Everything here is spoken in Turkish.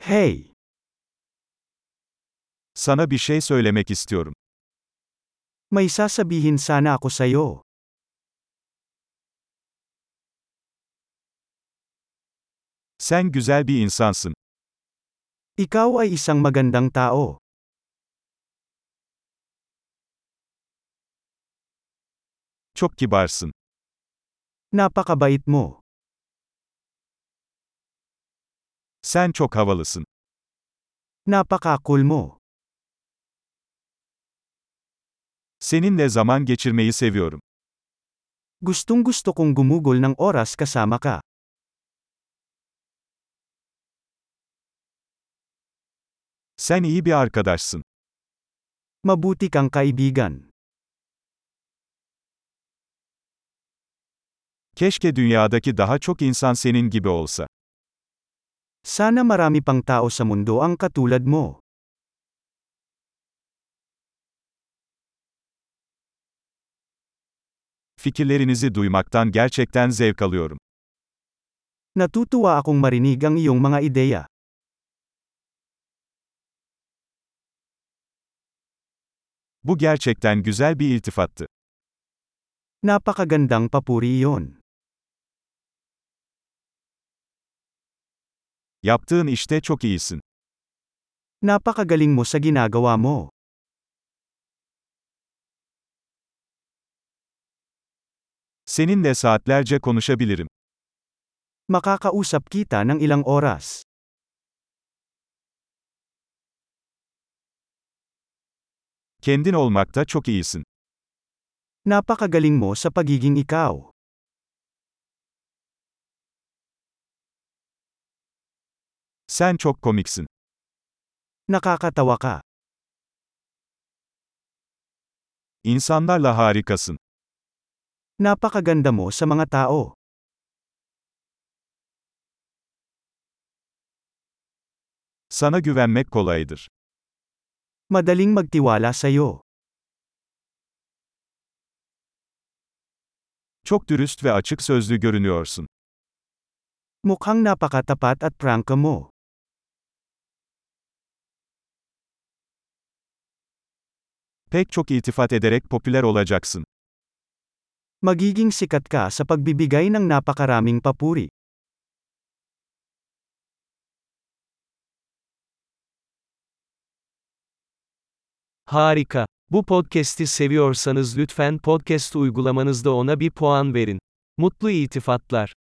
Hey, Sana bir şey söylemek istiyorum. may sasabihin sana ako sa'yo. Sen güzel bir insansın. Ikaw ay isang magandang tao. Çok kibarsın. Napakabait mo. Sen çok havalısın. Napaka-cool mo. Seninle zaman geçirmeyi seviyorum. Gustong gusto kong gumugol ng oras kasama ka. Sen iyi bir arkadaşsın. Mabuti kang kaibigan. Keşke dünyadaki daha çok insan senin gibi olsa. Sana marami pang tao sa mundo ang katulad mo. Fikirlerinizi duymaktan gerçekten zevk alıyorum. Natutuwa akong marinig ang iyong mga ideya. Bu gerçekten güzel bir iltifattı. Napakagandang papuri iyon. Yaptığın işte çok iyisin. Napakagaling mo sa ginagawa mo. Seninle saatlerce konuşabilirim. Makakausap kita ng ilang oras. Kendin olmakta çok iyisin. Napakagaling mo sa pagiging ikaw. Sen çok komiksin. Nakakatawa ka. İnsanlarla harikasın. Napakaganda mo sa mga tao. Sana güvenmek kolaydır. Madaling magtiwala sa'yo. Çok dürüst ve açık sözlü görünüyorsun. Mukhang napakatapat at prangka mo. Pek çok iltifat ederek popüler olacaksın. Magiging sikat ka sa pagbibigay ng napakaraming papuri. Harika. Bu podcast'i seviyorsanız lütfen podcast uygulamanızda ona bir puan verin. Mutlu iltifatlar.